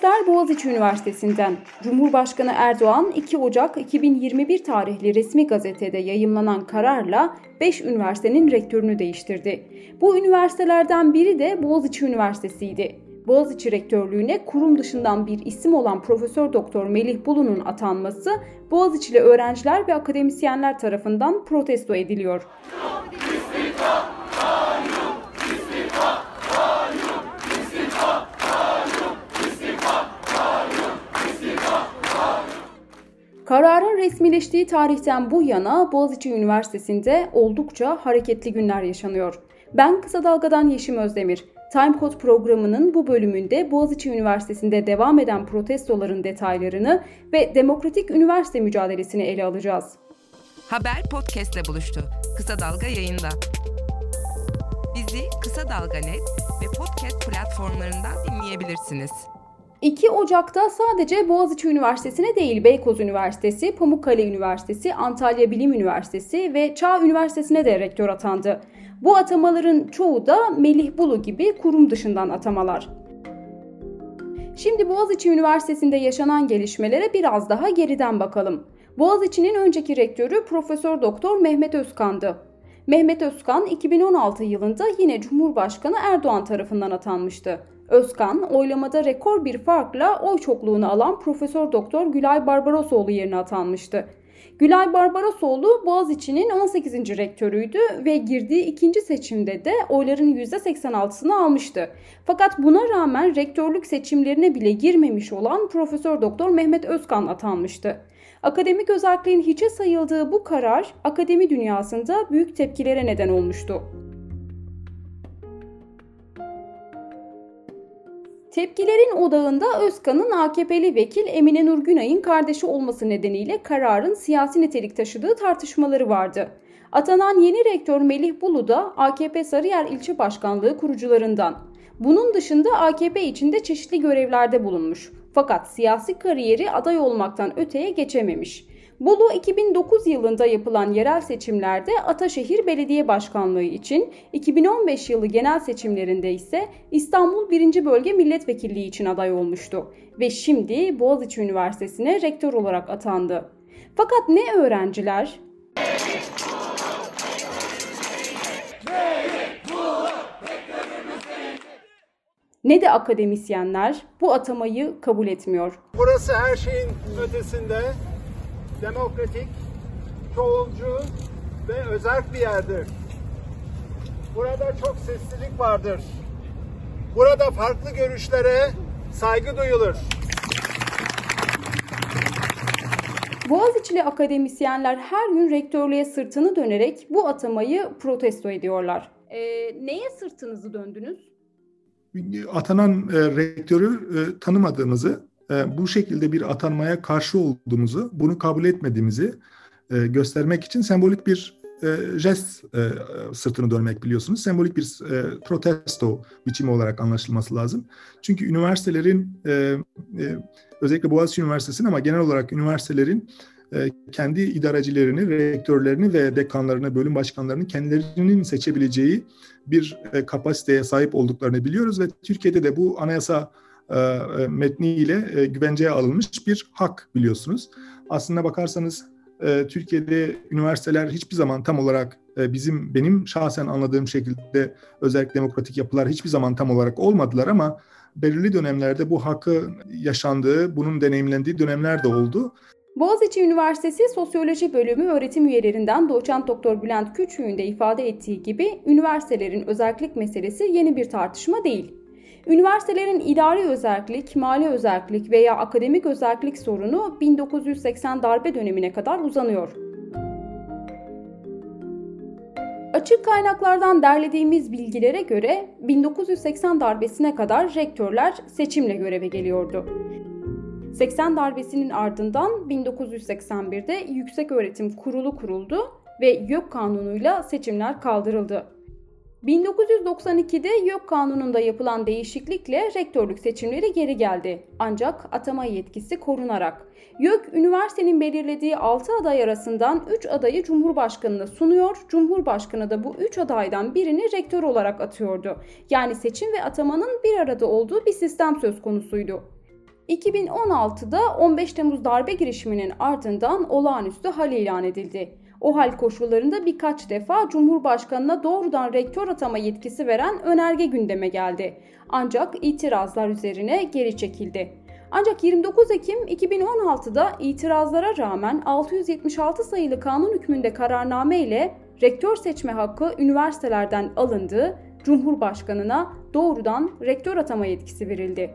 Sesler Boğaziçi Üniversitesi'nden. Cumhurbaşkanı Erdoğan 2 Ocak 2021 tarihli resmi gazetede yayımlanan kararla 5 üniversitenin rektörünü değiştirdi. Bu üniversitelerden biri de Boğaziçi Üniversitesi'ydi. Boğaziçi Rektörlüğü'ne kurum dışından bir isim olan Profesör Doktor Melih Bulu'nun atanması Boğaziçi'li öğrenciler ve akademisyenler tarafından protesto ediliyor. Kararın resmileştiği tarihten bu yana Boğaziçi Üniversitesi'nde oldukça hareketli günler yaşanıyor. Ben Kısa Dalga'dan Yeşim Özdemir. Timecode programının bu bölümünde Boğaziçi Üniversitesi'nde devam eden protestoların detaylarını ve demokratik üniversite mücadelesini ele alacağız. Haber podcastle buluştu. Kısa Dalga yayında. Bizi Kısa Dalga Net ve podcast platformlarından dinleyebilirsiniz. 2 Ocak'ta sadece Boğaziçi Üniversitesi'ne değil Beykoz Üniversitesi, Pamukkale Üniversitesi, Antalya Bilim Üniversitesi ve Çağ Üniversitesi'ne de rektör atandı. Bu atamaların çoğu da Melih Bulu gibi kurum dışından atamalar. Şimdi Boğaziçi Üniversitesi'nde yaşanan gelişmelere biraz daha geriden bakalım. Boğaziçi'nin önceki rektörü Profesör Doktor Mehmet Özkan'dı. Mehmet Özkan 2016 yılında yine Cumhurbaşkanı Erdoğan tarafından atanmıştı. Özkan oylamada rekor bir farkla oy çokluğunu alan Profesör Doktor Gülay Barbarosoğlu yerine atanmıştı. Gülay Barbarosoğlu Boğaziçi'nin 18. rektörüydü ve girdiği ikinci seçimde de oyların %86'sını almıştı. Fakat buna rağmen rektörlük seçimlerine bile girmemiş olan Profesör Doktor Mehmet Özkan atanmıştı. Akademik özelliğin hiçe sayıldığı bu karar akademi dünyasında büyük tepkilere neden olmuştu. Tepkilerin odağında Özkan'ın AKP'li vekil Emine Nur Günay'ın kardeşi olması nedeniyle kararın siyasi nitelik taşıdığı tartışmaları vardı. Atanan yeni rektör Melih Bulu da AKP Sarıyer İlçe Başkanlığı kurucularından. Bunun dışında AKP içinde çeşitli görevlerde bulunmuş. Fakat siyasi kariyeri aday olmaktan öteye geçememiş. Bolu 2009 yılında yapılan yerel seçimlerde Ataşehir Belediye Başkanlığı için, 2015 yılı genel seçimlerinde ise İstanbul 1. Bölge Milletvekilliği için aday olmuştu ve şimdi Boğaziçi Üniversitesi'ne rektör olarak atandı. Fakat ne öğrenciler ne de akademisyenler bu atamayı kabul etmiyor. Burası her şeyin ötesinde demokratik, çoğulcu ve özerk bir yerdir. Burada çok seslilik vardır. Burada farklı görüşlere saygı duyulur. Boğaziçi'li akademisyenler her gün rektörlüğe sırtını dönerek bu atamayı protesto ediyorlar. E, neye sırtınızı döndünüz? Atanan e, rektörü e, tanımadığımızı e, bu şekilde bir atanmaya karşı olduğumuzu, bunu kabul etmediğimizi e, göstermek için sembolik bir e, jest sırtını dönmek biliyorsunuz. Sembolik bir protesto biçimi olarak anlaşılması lazım. Çünkü üniversitelerin özellikle Boğaziçi Üniversitesi'nin ama genel olarak üniversitelerin kendi idarecilerini, rektörlerini ve dekanlarını, bölüm başkanlarını kendilerinin seçebileceği bir kapasiteye sahip olduklarını biliyoruz ve Türkiye'de de bu anayasa metniyle e, güvenceye alınmış bir hak biliyorsunuz. Aslına bakarsanız Türkiye'de üniversiteler hiçbir zaman tam olarak bizim benim şahsen anladığım şekilde özellikle demokratik yapılar hiçbir zaman tam olarak olmadılar ama belirli dönemlerde bu hakkı yaşandığı, bunun deneyimlendiği dönemler de oldu. Boğaziçi Üniversitesi Sosyoloji Bölümü öğretim üyelerinden doçent doktor Bülent Küçüğün de ifade ettiği gibi üniversitelerin özellik meselesi yeni bir tartışma değil. Üniversitelerin idari özellik, mali özellik veya akademik özellik sorunu 1980 darbe dönemine kadar uzanıyor. Açık kaynaklardan derlediğimiz bilgilere göre 1980 darbesine kadar rektörler seçimle göreve geliyordu. 80 darbesinin ardından 1981'de Yüksek Öğretim Kurulu kuruldu ve YÖK kanunuyla seçimler kaldırıldı. 1992'de YÖK kanununda yapılan değişiklikle rektörlük seçimleri geri geldi. Ancak atama yetkisi korunarak. YÖK, üniversitenin belirlediği 6 aday arasından 3 adayı Cumhurbaşkanı'na sunuyor. Cumhurbaşkanı da bu 3 adaydan birini rektör olarak atıyordu. Yani seçim ve atamanın bir arada olduğu bir sistem söz konusuydu. 2016'da 15 Temmuz darbe girişiminin ardından olağanüstü hal ilan edildi. O hal koşullarında birkaç defa Cumhurbaşkanına doğrudan rektör atama yetkisi veren önerge gündeme geldi. Ancak itirazlar üzerine geri çekildi. Ancak 29 Ekim 2016'da itirazlara rağmen 676 sayılı kanun hükmünde kararname ile rektör seçme hakkı üniversitelerden alındı, Cumhurbaşkanına doğrudan rektör atama yetkisi verildi.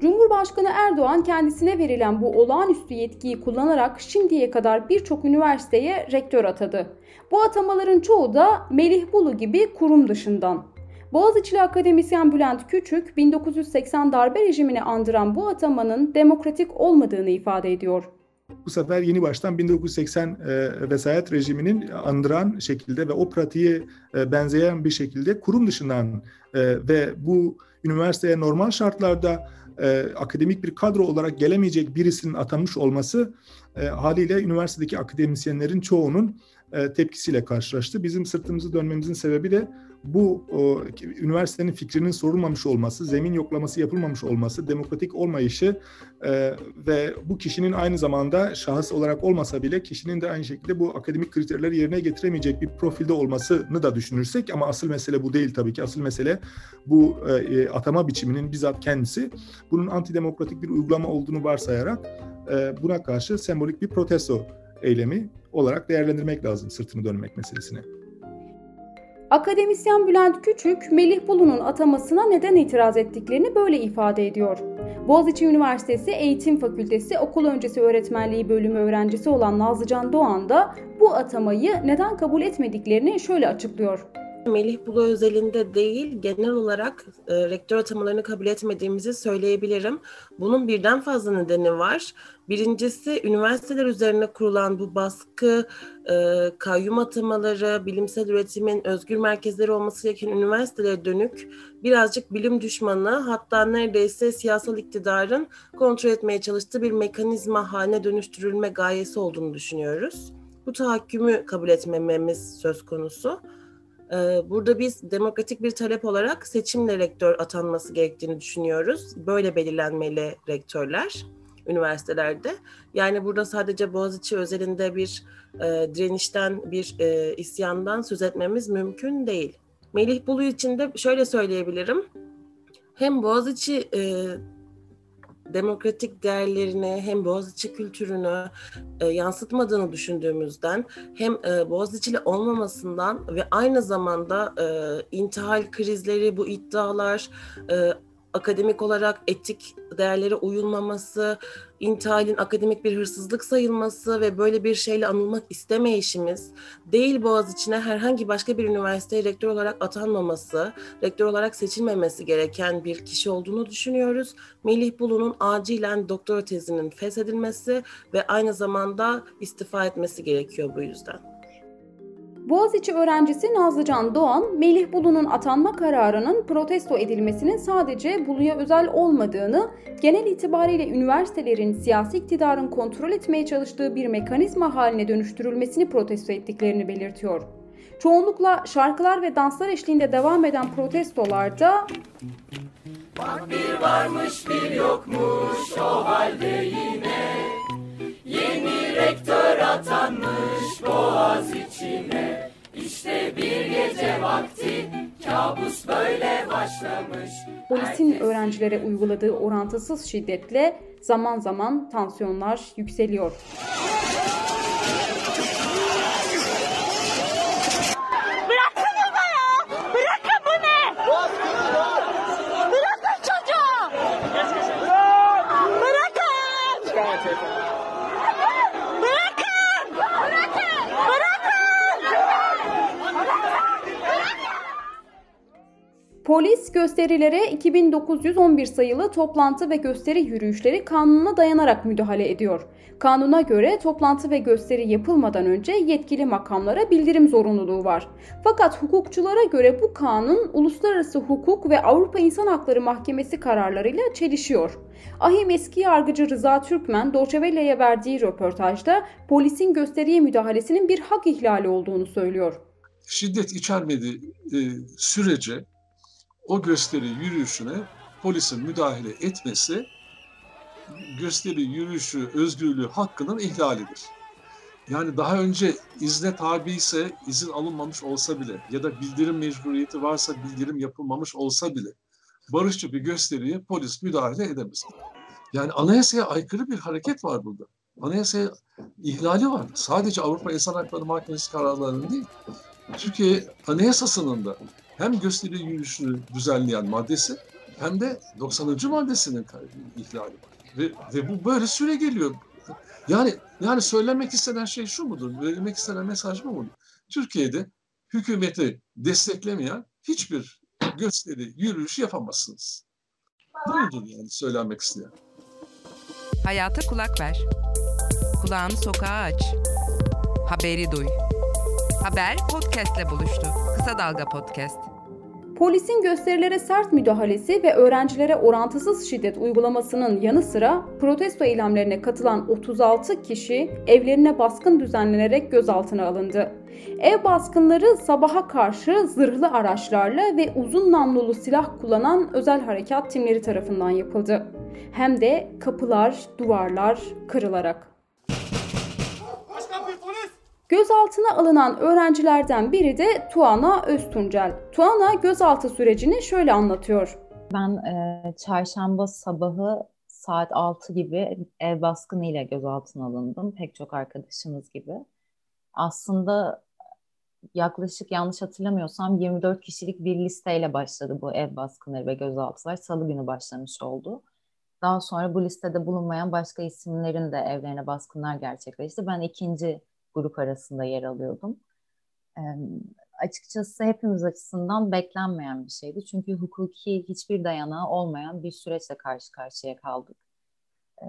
Cumhurbaşkanı Erdoğan kendisine verilen bu olağanüstü yetkiyi kullanarak şimdiye kadar birçok üniversiteye rektör atadı. Bu atamaların çoğu da Melih Bulu gibi kurum dışından. Boğaziçi'li akademisyen Bülent Küçük, 1980 darbe rejimini andıran bu atamanın demokratik olmadığını ifade ediyor. Bu sefer yeni baştan 1980 e, vesayet rejiminin andıran şekilde ve o pratiğe e, benzeyen bir şekilde kurum dışından e, ve bu üniversiteye normal şartlarda e, akademik bir kadro olarak gelemeyecek birisinin atanmış olması e, haliyle üniversitedeki akademisyenlerin çoğunun e, tepkisiyle karşılaştı. Bizim sırtımızı dönmemizin sebebi de bu o, üniversitenin fikrinin sorulmamış olması, zemin yoklaması yapılmamış olması, demokratik olmayışı e, ve bu kişinin aynı zamanda şahıs olarak olmasa bile kişinin de aynı şekilde bu akademik kriterleri yerine getiremeyecek bir profilde olmasını da düşünürsek ama asıl mesele bu değil tabii ki. Asıl mesele bu e, e atama biçiminin bizzat kendisi. Bunun antidemokratik bir uygulama olduğunu varsayarak e, buna karşı sembolik bir protesto eylemi olarak değerlendirmek lazım sırtını dönmek meselesini. Akademisyen Bülent Küçük, Melih Bulu'nun atamasına neden itiraz ettiklerini böyle ifade ediyor. Boğaziçi Üniversitesi Eğitim Fakültesi Okul Öncesi Öğretmenliği bölümü öğrencisi olan Nazlıcan Doğan da bu atamayı neden kabul etmediklerini şöyle açıklıyor. Melih Bulu özelinde değil, genel olarak e, rektör atamalarını kabul etmediğimizi söyleyebilirim. Bunun birden fazla nedeni var. Birincisi üniversiteler üzerine kurulan bu baskı, e, kayyum atamaları, bilimsel üretimin özgür merkezleri olması gereken üniversitelere dönük birazcık bilim düşmanı hatta neredeyse siyasal iktidarın kontrol etmeye çalıştığı bir mekanizma haline dönüştürülme gayesi olduğunu düşünüyoruz. Bu tahakkümü kabul etmememiz söz konusu. Ee, burada biz demokratik bir talep olarak seçimle rektör atanması gerektiğini düşünüyoruz. Böyle belirlenmeli rektörler üniversitelerde. Yani burada sadece Boğaziçi özelinde bir e, direnişten, bir e, isyandan söz etmemiz mümkün değil. Melih Bulu için de şöyle söyleyebilirim. Hem Boğaziçi e, demokratik değerlerini hem Boğaziçi kültürünü e, yansıtmadığını düşündüğümüzden hem e, Boğaziçi'li olmamasından ve aynı zamanda e, intihal krizleri, bu iddialar, e, akademik olarak etik değerlere uyulmaması, intihalin akademik bir hırsızlık sayılması ve böyle bir şeyle anılmak istemeyişimiz, değil Boğaziçi'ne herhangi başka bir üniversiteye rektör olarak atanmaması, rektör olarak seçilmemesi gereken bir kişi olduğunu düşünüyoruz. Melih Bulu'nun acilen doktora tezinin feshedilmesi ve aynı zamanda istifa etmesi gerekiyor bu yüzden. Boğaziçi öğrencisi Nazlıcan Doğan, Melih Bulu'nun atanma kararının protesto edilmesinin sadece Bulu'ya özel olmadığını, genel itibariyle üniversitelerin siyasi iktidarın kontrol etmeye çalıştığı bir mekanizma haline dönüştürülmesini protesto ettiklerini belirtiyor. Çoğunlukla şarkılar ve danslar eşliğinde devam eden protestolarda Bak bir varmış bir yokmuş o halde yine Yeni rektör atanmış boğaz içine. İşte bir gece vakti. Kabus böyle başlamış. Polisin öğrencilere uyguladığı orantısız şiddetle zaman zaman tansiyonlar yükseliyor. Polis gösterilere 2911 sayılı toplantı ve gösteri yürüyüşleri kanununa dayanarak müdahale ediyor. Kanuna göre toplantı ve gösteri yapılmadan önce yetkili makamlara bildirim zorunluluğu var. Fakat hukukçulara göre bu kanun uluslararası hukuk ve Avrupa İnsan Hakları Mahkemesi kararlarıyla çelişiyor. Ahim eski yargıcı Rıza Türkmen Doçevelle'ye verdiği röportajda polisin gösteriye müdahalesinin bir hak ihlali olduğunu söylüyor. Şiddet içermediği e, sürece o gösteri yürüyüşüne polisin müdahale etmesi gösteri, yürüyüşü, özgürlüğü hakkının ihlalidir. Yani daha önce izne tabi ise izin alınmamış olsa bile ya da bildirim mecburiyeti varsa bildirim yapılmamış olsa bile barışçı bir gösteriye polis müdahale edemez. Yani anayasaya aykırı bir hareket var burada. Anayasaya ihlali var. Sadece Avrupa İnsan Hakları Mahkemesi kararlarının değil. Türkiye Anayasası'nın da hem gösteri yürüyüşünü düzenleyen maddesi hem de 90. maddesinin ihlali var. Ve, ve bu böyle süre geliyor. Yani yani söylemek istenen şey şu mudur? Verilmek istenen mesaj bu mudur? Türkiye'de hükümeti desteklemeyen hiçbir gösteri, yürüyüş yapamazsınız. Bu mudur yani söylenmek isteyen? Hayata kulak ver. Kulağını sokağa aç. Haberi duy. Haber podcastle buluştu. Kısa Dalga Podcast. Polisin gösterilere sert müdahalesi ve öğrencilere orantısız şiddet uygulamasının yanı sıra protesto eylemlerine katılan 36 kişi evlerine baskın düzenlenerek gözaltına alındı. Ev baskınları sabaha karşı zırhlı araçlarla ve uzun namlulu silah kullanan özel harekat timleri tarafından yapıldı. Hem de kapılar, duvarlar kırılarak. Gözaltına alınan öğrencilerden biri de Tuana Öztuncel. Tuana gözaltı sürecini şöyle anlatıyor. Ben e, çarşamba sabahı saat 6 gibi ev baskını ile gözaltına alındım. Pek çok arkadaşımız gibi. Aslında yaklaşık yanlış hatırlamıyorsam 24 kişilik bir listeyle başladı bu ev baskınları ve gözaltılar. Salı günü başlamış oldu. Daha sonra bu listede bulunmayan başka isimlerin de evlerine baskınlar gerçekleşti. Ben ikinci grup arasında yer alıyordum. E, açıkçası hepimiz açısından beklenmeyen bir şeydi. Çünkü hukuki hiçbir dayanağı olmayan bir süreçle karşı karşıya kaldık. E,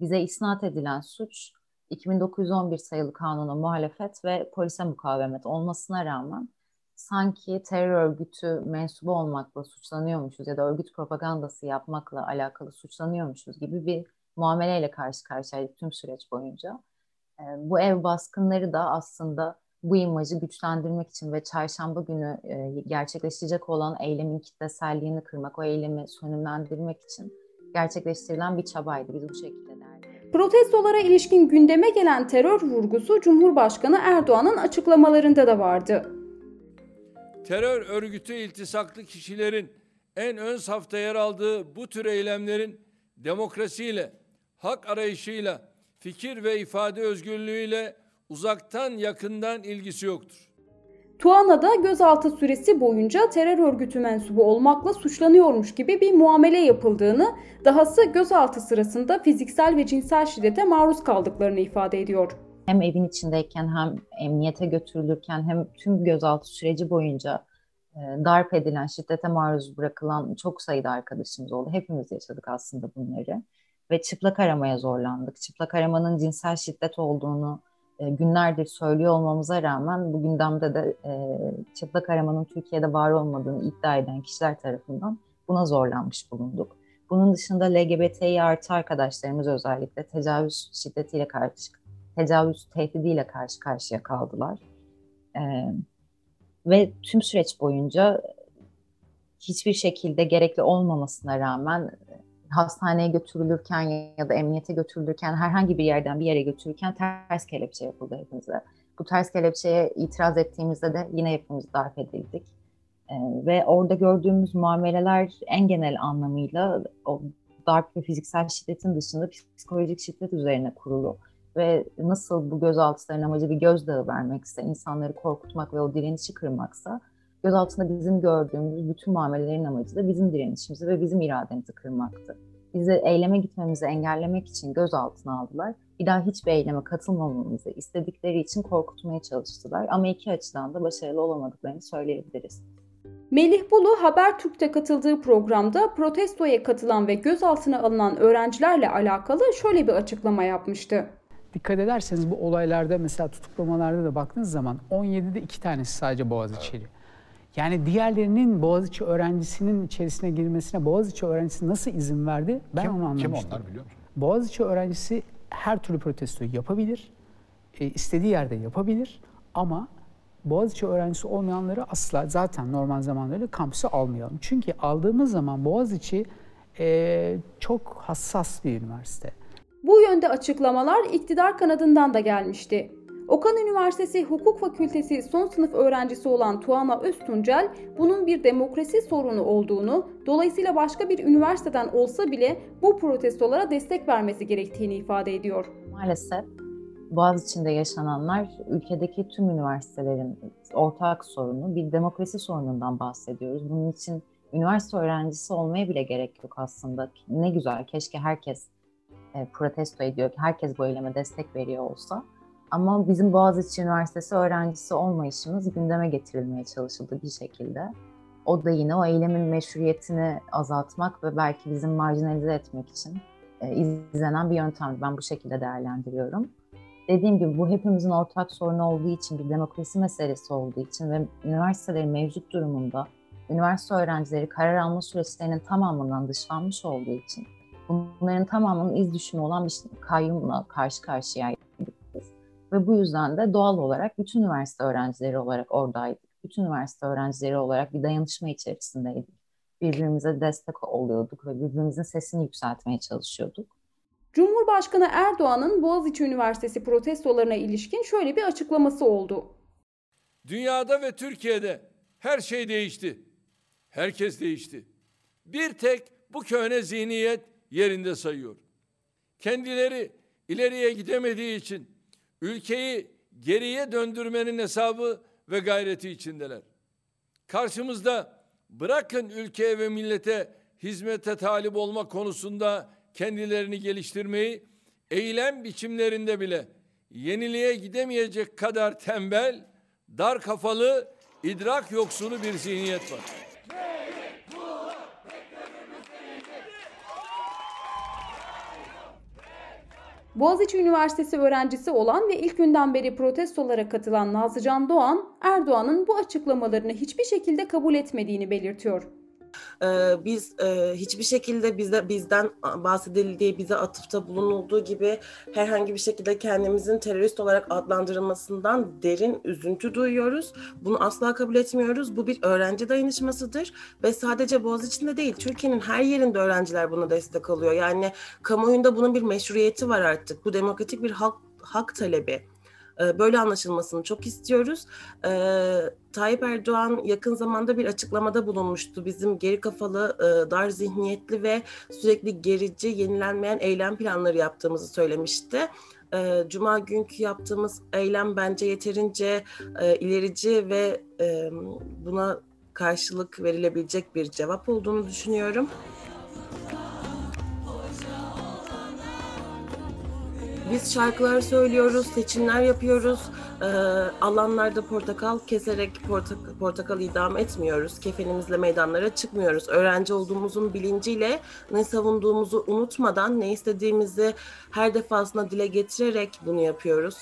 bize isnat edilen suç 2911 sayılı kanuna muhalefet ve polise mukavemet olmasına rağmen sanki terör örgütü mensubu olmakla suçlanıyormuşuz ya da örgüt propagandası yapmakla alakalı suçlanıyormuşuz gibi bir muameleyle karşı karşıyaydık tüm süreç boyunca. Ee, bu ev baskınları da aslında bu imajı güçlendirmek için ve çarşamba günü e, gerçekleşecek olan eylemin kitleselliğini kırmak, o eylemi sönümlendirmek için gerçekleştirilen bir çabaydı. Biz bu şekilde derdik. Protestolara ilişkin gündeme gelen terör vurgusu Cumhurbaşkanı Erdoğan'ın açıklamalarında da vardı. Terör örgütü iltisaklı kişilerin en ön safta yer aldığı bu tür eylemlerin demokrasiyle, hak arayışıyla, fikir ve ifade özgürlüğüyle uzaktan yakından ilgisi yoktur. Tuana'da gözaltı süresi boyunca terör örgütü mensubu olmakla suçlanıyormuş gibi bir muamele yapıldığını, dahası gözaltı sırasında fiziksel ve cinsel şiddete maruz kaldıklarını ifade ediyor. Hem evin içindeyken hem emniyete götürülürken hem tüm gözaltı süreci boyunca e, darp edilen, şiddete maruz bırakılan çok sayıda arkadaşımız oldu. Hepimiz yaşadık aslında bunları ve çıplak aramaya zorlandık. Çıplak aramanın cinsel şiddet olduğunu e, günlerdir söylüyor olmamıza rağmen bu gündemde de e, çıplak aramanın Türkiye'de var olmadığını iddia eden kişiler tarafından buna zorlanmış bulunduk. Bunun dışında LGBTİ artı arkadaşlarımız özellikle tecavüz şiddetiyle karşı, tecavüz tehdidiyle karşı karşıya kaldılar. E, ve tüm süreç boyunca hiçbir şekilde gerekli olmamasına rağmen hastaneye götürülürken ya da emniyete götürülürken herhangi bir yerden bir yere götürürken ters kelepçe yapıldı hepimize. Bu ters kelepçeye itiraz ettiğimizde de yine hepimiz darp edildik. Ee, ve orada gördüğümüz muameleler en genel anlamıyla o darp ve fiziksel şiddetin dışında psikolojik şiddet üzerine kurulu. Ve nasıl bu gözaltıların amacı bir gözdağı vermekse, insanları korkutmak ve o direnişi kırmaksa, gözaltında bizim gördüğümüz bütün muamelelerin amacı da bizim direnişimizi ve bizim irademizi kırmaktı. Bizi eyleme gitmemizi engellemek için gözaltına aldılar. Bir daha hiçbir eyleme katılmamamızı istedikleri için korkutmaya çalıştılar. Ama iki açıdan da başarılı olamadıklarını söyleyebiliriz. Melih Bulu Habertürk'te katıldığı programda protestoya katılan ve gözaltına alınan öğrencilerle alakalı şöyle bir açıklama yapmıştı. Dikkat ederseniz bu olaylarda mesela tutuklamalarda da baktığınız zaman 17'de iki tanesi sadece Boğaziçi'li. Yani diğerlerinin Boğaziçi öğrencisinin içerisine girmesine Boğaziçi öğrencisi nasıl izin verdi? Ben kim, onu anlamıştım. Kim onlar biliyor musun? Boğaziçi öğrencisi her türlü protestoyu yapabilir. E, istediği yerde yapabilir ama Boğaziçi öğrencisi olmayanları asla zaten normal zamanlarda kampüse almayalım. Çünkü aldığımız zaman Boğaziçi e, çok hassas bir üniversite. Bu yönde açıklamalar iktidar kanadından da gelmişti. Okan Üniversitesi Hukuk Fakültesi son sınıf öğrencisi olan Tuana Öztuncel, bunun bir demokrasi sorunu olduğunu, dolayısıyla başka bir üniversiteden olsa bile bu protestolara destek vermesi gerektiğini ifade ediyor. Maalesef Boğaziçi'nde yaşananlar ülkedeki tüm üniversitelerin ortak sorunu, bir demokrasi sorunundan bahsediyoruz. Bunun için üniversite öğrencisi olmaya bile gerek yok aslında. Ne güzel, keşke herkes e, protesto ediyor, herkes bu eyleme destek veriyor olsa. Ama bizim Boğaziçi Üniversitesi öğrencisi olmayışımız gündeme getirilmeye çalışıldı bir şekilde. O da yine o eylemin meşruiyetini azaltmak ve belki bizim marjinalize etmek için e, izlenen bir yöntem. Ben bu şekilde değerlendiriyorum. Dediğim gibi bu hepimizin ortak sorunu olduğu için, bir demokrasi meselesi olduğu için ve üniversitelerin mevcut durumunda üniversite öğrencileri karar alma süreçlerinin tamamından dışlanmış olduğu için bunların tamamının iz düşümü olan bir kayyumla karşı karşıyaydık Ve bu yüzden de doğal olarak bütün üniversite öğrencileri olarak oradaydık. Bütün üniversite öğrencileri olarak bir dayanışma içerisindeydik. Birbirimize destek oluyorduk ve birbirimizin sesini yükseltmeye çalışıyorduk. Cumhurbaşkanı Erdoğan'ın Boğaziçi Üniversitesi protestolarına ilişkin şöyle bir açıklaması oldu. Dünyada ve Türkiye'de her şey değişti. Herkes değişti. Bir tek bu köhne zihniyet yerinde sayıyor. Kendileri ileriye gidemediği için ülkeyi geriye döndürmenin hesabı ve gayreti içindeler. Karşımızda bırakın ülkeye ve millete hizmete talip olma konusunda kendilerini geliştirmeyi, eylem biçimlerinde bile yeniliğe gidemeyecek kadar tembel, dar kafalı, idrak yoksunu bir zihniyet var. Boğaziçi Üniversitesi öğrencisi olan ve ilk günden beri protestolara katılan Nazlıcan Doğan, Erdoğan'ın bu açıklamalarını hiçbir şekilde kabul etmediğini belirtiyor. Ee, biz e, hiçbir şekilde bize bizden bahsedildiği, bize atıfta bulunulduğu gibi herhangi bir şekilde kendimizin terörist olarak adlandırılmasından derin üzüntü duyuyoruz. Bunu asla kabul etmiyoruz. Bu bir öğrenci dayanışmasıdır ve sadece Boğaziçi'nde değil, Türkiye'nin her yerinde öğrenciler buna destek alıyor. Yani kamuoyunda bunun bir meşruiyeti var artık. Bu demokratik bir hak, hak talebi. Ee, böyle anlaşılmasını çok istiyoruz. Ee, Tayyip Erdoğan yakın zamanda bir açıklamada bulunmuştu. Bizim geri kafalı, e, dar zihniyetli ve sürekli gerici, yenilenmeyen eylem planları yaptığımızı söylemişti. Ee, Cuma günkü yaptığımız eylem bence yeterince e, ilerici ve e, buna karşılık verilebilecek bir cevap olduğunu düşünüyorum. Biz şarkılar söylüyoruz, seçimler yapıyoruz. Ee, alanlarda portakal keserek portak portakal idam etmiyoruz. Kefenimizle meydanlara çıkmıyoruz. Öğrenci olduğumuzun bilinciyle ne savunduğumuzu unutmadan ne istediğimizi her defasında dile getirerek bunu yapıyoruz.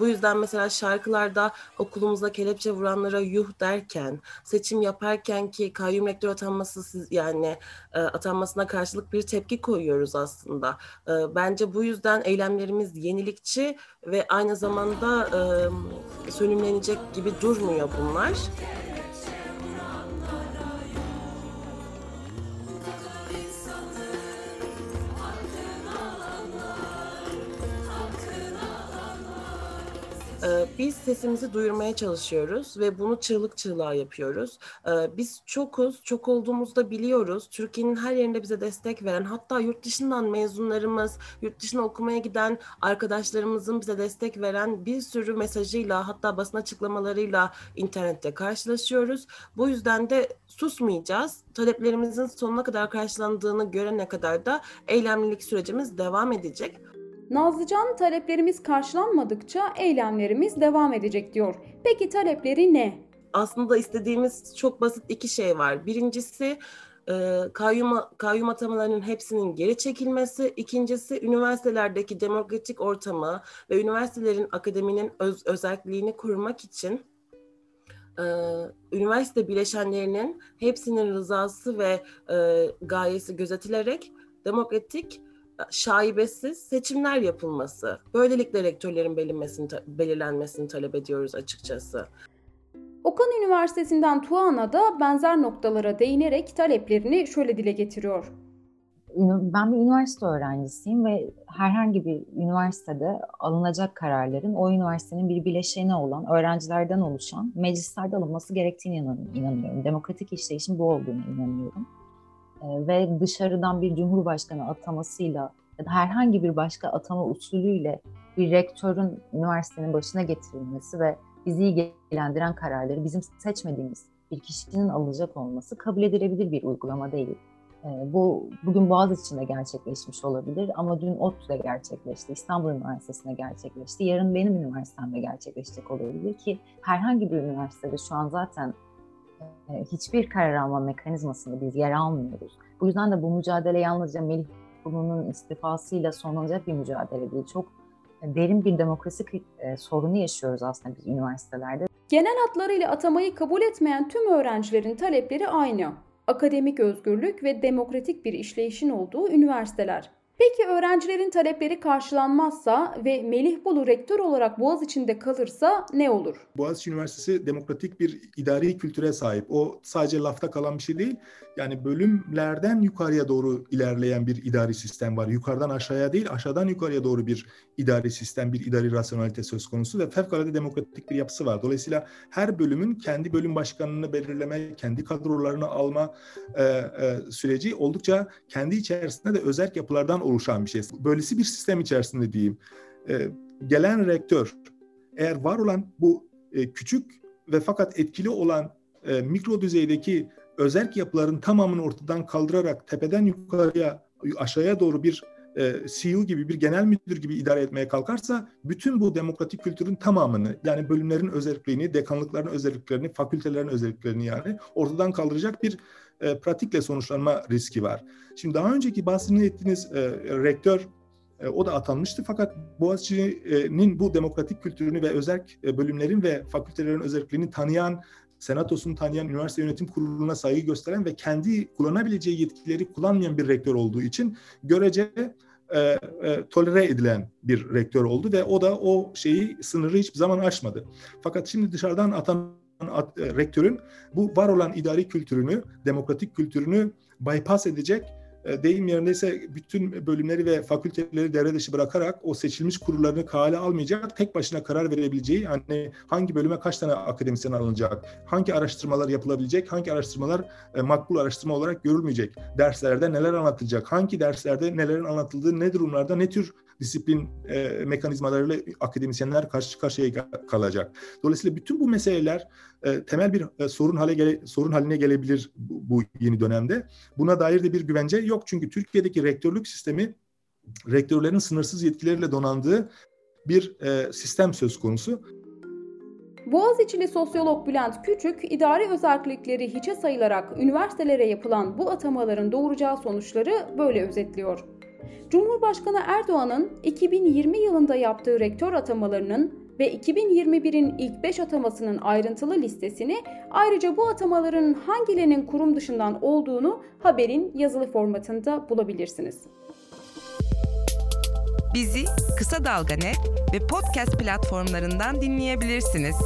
Bu yüzden mesela şarkılarda okulumuza kelepçe vuranlara yuh derken, seçim yaparken ki kayyum rektör atanması yani e, atanmasına karşılık bir tepki koyuyoruz aslında. E, bence bu yüzden eylemlerimiz yenilikçi ve aynı zamanda e, sönümlenecek gibi durmuyor bunlar. Biz sesimizi duyurmaya çalışıyoruz ve bunu çığlık çığlığa yapıyoruz. Ee, biz çokuz, çok olduğumuzda biliyoruz. Türkiye'nin her yerinde bize destek veren, hatta yurt dışından mezunlarımız, yurt dışına okumaya giden arkadaşlarımızın bize destek veren bir sürü mesajıyla, hatta basın açıklamalarıyla internette karşılaşıyoruz. Bu yüzden de susmayacağız. Taleplerimizin sonuna kadar karşılandığını görene kadar da eylemlilik sürecimiz devam edecek. Nazlıcan taleplerimiz karşılanmadıkça eylemlerimiz devam edecek diyor. Peki talepleri ne? Aslında istediğimiz çok basit iki şey var. Birincisi e, kayyum, kayyum atamalarının hepsinin geri çekilmesi. İkincisi üniversitelerdeki demokratik ortamı ve üniversitelerin akademinin öz, özelliğini korumak için e, üniversite bileşenlerinin hepsinin rızası ve e, gayesi gözetilerek demokratik şaibesiz seçimler yapılması. Böylelikle rektörlerin belirlenmesini, belirlenmesini talep ediyoruz açıkçası. Okan Üniversitesi'nden Tuana da benzer noktalara değinerek taleplerini şöyle dile getiriyor. Ben bir üniversite öğrencisiyim ve herhangi bir üniversitede alınacak kararların o üniversitenin bir bileşeni olan öğrencilerden oluşan meclislerde alınması gerektiğini inanıyorum. Demokratik işleyişin bu olduğunu inanıyorum. Ee, ve dışarıdan bir cumhurbaşkanı atamasıyla ya da herhangi bir başka atama usulüyle bir rektörün üniversitenin başına getirilmesi ve bizi ilgilendiren kararları bizim seçmediğimiz bir kişinin alacak olması kabul edilebilir bir uygulama değil. E, bu bugün Boğaziçi'nde gerçekleşmiş olabilir ama dün ODTÜ'de gerçekleşti, İstanbul Üniversitesi'nde gerçekleşti, yarın benim üniversitemde gerçekleşecek olabilir ki herhangi bir üniversitede şu an zaten hiçbir karar alma mekanizmasında biz yer almıyoruz. Bu yüzden de bu mücadele yalnızca Melih Bulu'nun istifasıyla sonlanacak bir mücadele değil. Çok derin bir demokrasi e, sorunu yaşıyoruz aslında biz üniversitelerde. Genel hatlarıyla atamayı kabul etmeyen tüm öğrencilerin talepleri aynı akademik özgürlük ve demokratik bir işleyişin olduğu üniversiteler. Peki öğrencilerin talepleri karşılanmazsa ve Melih Bulu rektör olarak Boğaziçi'nde kalırsa ne olur? Boğaziçi Üniversitesi demokratik bir idari kültüre sahip. O sadece lafta kalan bir şey değil. Yani bölümlerden yukarıya doğru ilerleyen bir idari sistem var. Yukarıdan aşağıya değil, aşağıdan yukarıya doğru bir idari sistem, bir idari rasyonalite söz konusu ve fevkalade demokratik bir yapısı var. Dolayısıyla her bölümün kendi bölüm başkanını belirleme, kendi kadrolarını alma e, e, süreci oldukça kendi içerisinde de özel yapılardan oluşan bir şey. Böylesi bir sistem içerisinde diyeyim. E, gelen rektör eğer var olan bu e, küçük ve fakat etkili olan e, mikro düzeydeki özerk yapıların tamamını ortadan kaldırarak tepeden yukarıya aşağıya doğru bir e, CEO gibi bir genel müdür gibi idare etmeye kalkarsa bütün bu demokratik kültürün tamamını yani bölümlerin özelliklerini, dekanlıkların özelliklerini, fakültelerin özelliklerini yani ortadan kaldıracak bir e, pratikle sonuçlanma riski var. Şimdi daha önceki bahsini ettiğiniz e, rektör e, o da atanmıştı fakat Boğaziçi'nin bu demokratik kültürünü ve özel e, bölümlerin ve fakültelerin özelliklerini tanıyan senatosunu tanıyan, üniversite yönetim kuruluna saygı gösteren ve kendi kullanabileceği yetkileri kullanmayan bir rektör olduğu için görece e, e, tolere edilen bir rektör oldu ve o da o şeyi sınırı hiçbir zaman aşmadı. Fakat şimdi dışarıdan atan at, e, rektörün bu var olan idari kültürünü, demokratik kültürünü bypass edecek deyim yerindeyse bütün bölümleri ve fakülteleri devre dışı bırakarak o seçilmiş kurullarını kale almayacak, tek başına karar verebileceği, hani hangi bölüme kaç tane akademisyen alınacak, hangi araştırmalar yapılabilecek, hangi araştırmalar e, makbul araştırma olarak görülmeyecek, derslerde neler anlatılacak, hangi derslerde nelerin anlatıldığı, ne durumlarda, ne tür disiplin e, mekanizmalarıyla akademisyenler karşı karşıya kalacak. Dolayısıyla bütün bu meseleler e, temel bir e, sorun hale gele, sorun haline gelebilir bu, bu yeni dönemde. Buna dair de bir güvence yok çünkü Türkiye'deki rektörlük sistemi rektörlerin sınırsız yetkileriyle donandığı bir e, sistem söz konusu. Boğaziçi'li sosyolog Bülent Küçük, idari özellikleri hiçe sayılarak üniversitelere yapılan bu atamaların doğuracağı sonuçları böyle özetliyor. Cumhurbaşkanı Erdoğan'ın 2020 yılında yaptığı rektör atamalarının ve 2021'in ilk 5 atamasının ayrıntılı listesini ayrıca bu atamaların hangilerinin kurum dışından olduğunu haberin yazılı formatında bulabilirsiniz. Bizi Kısa Dalga ve podcast platformlarından dinleyebilirsiniz.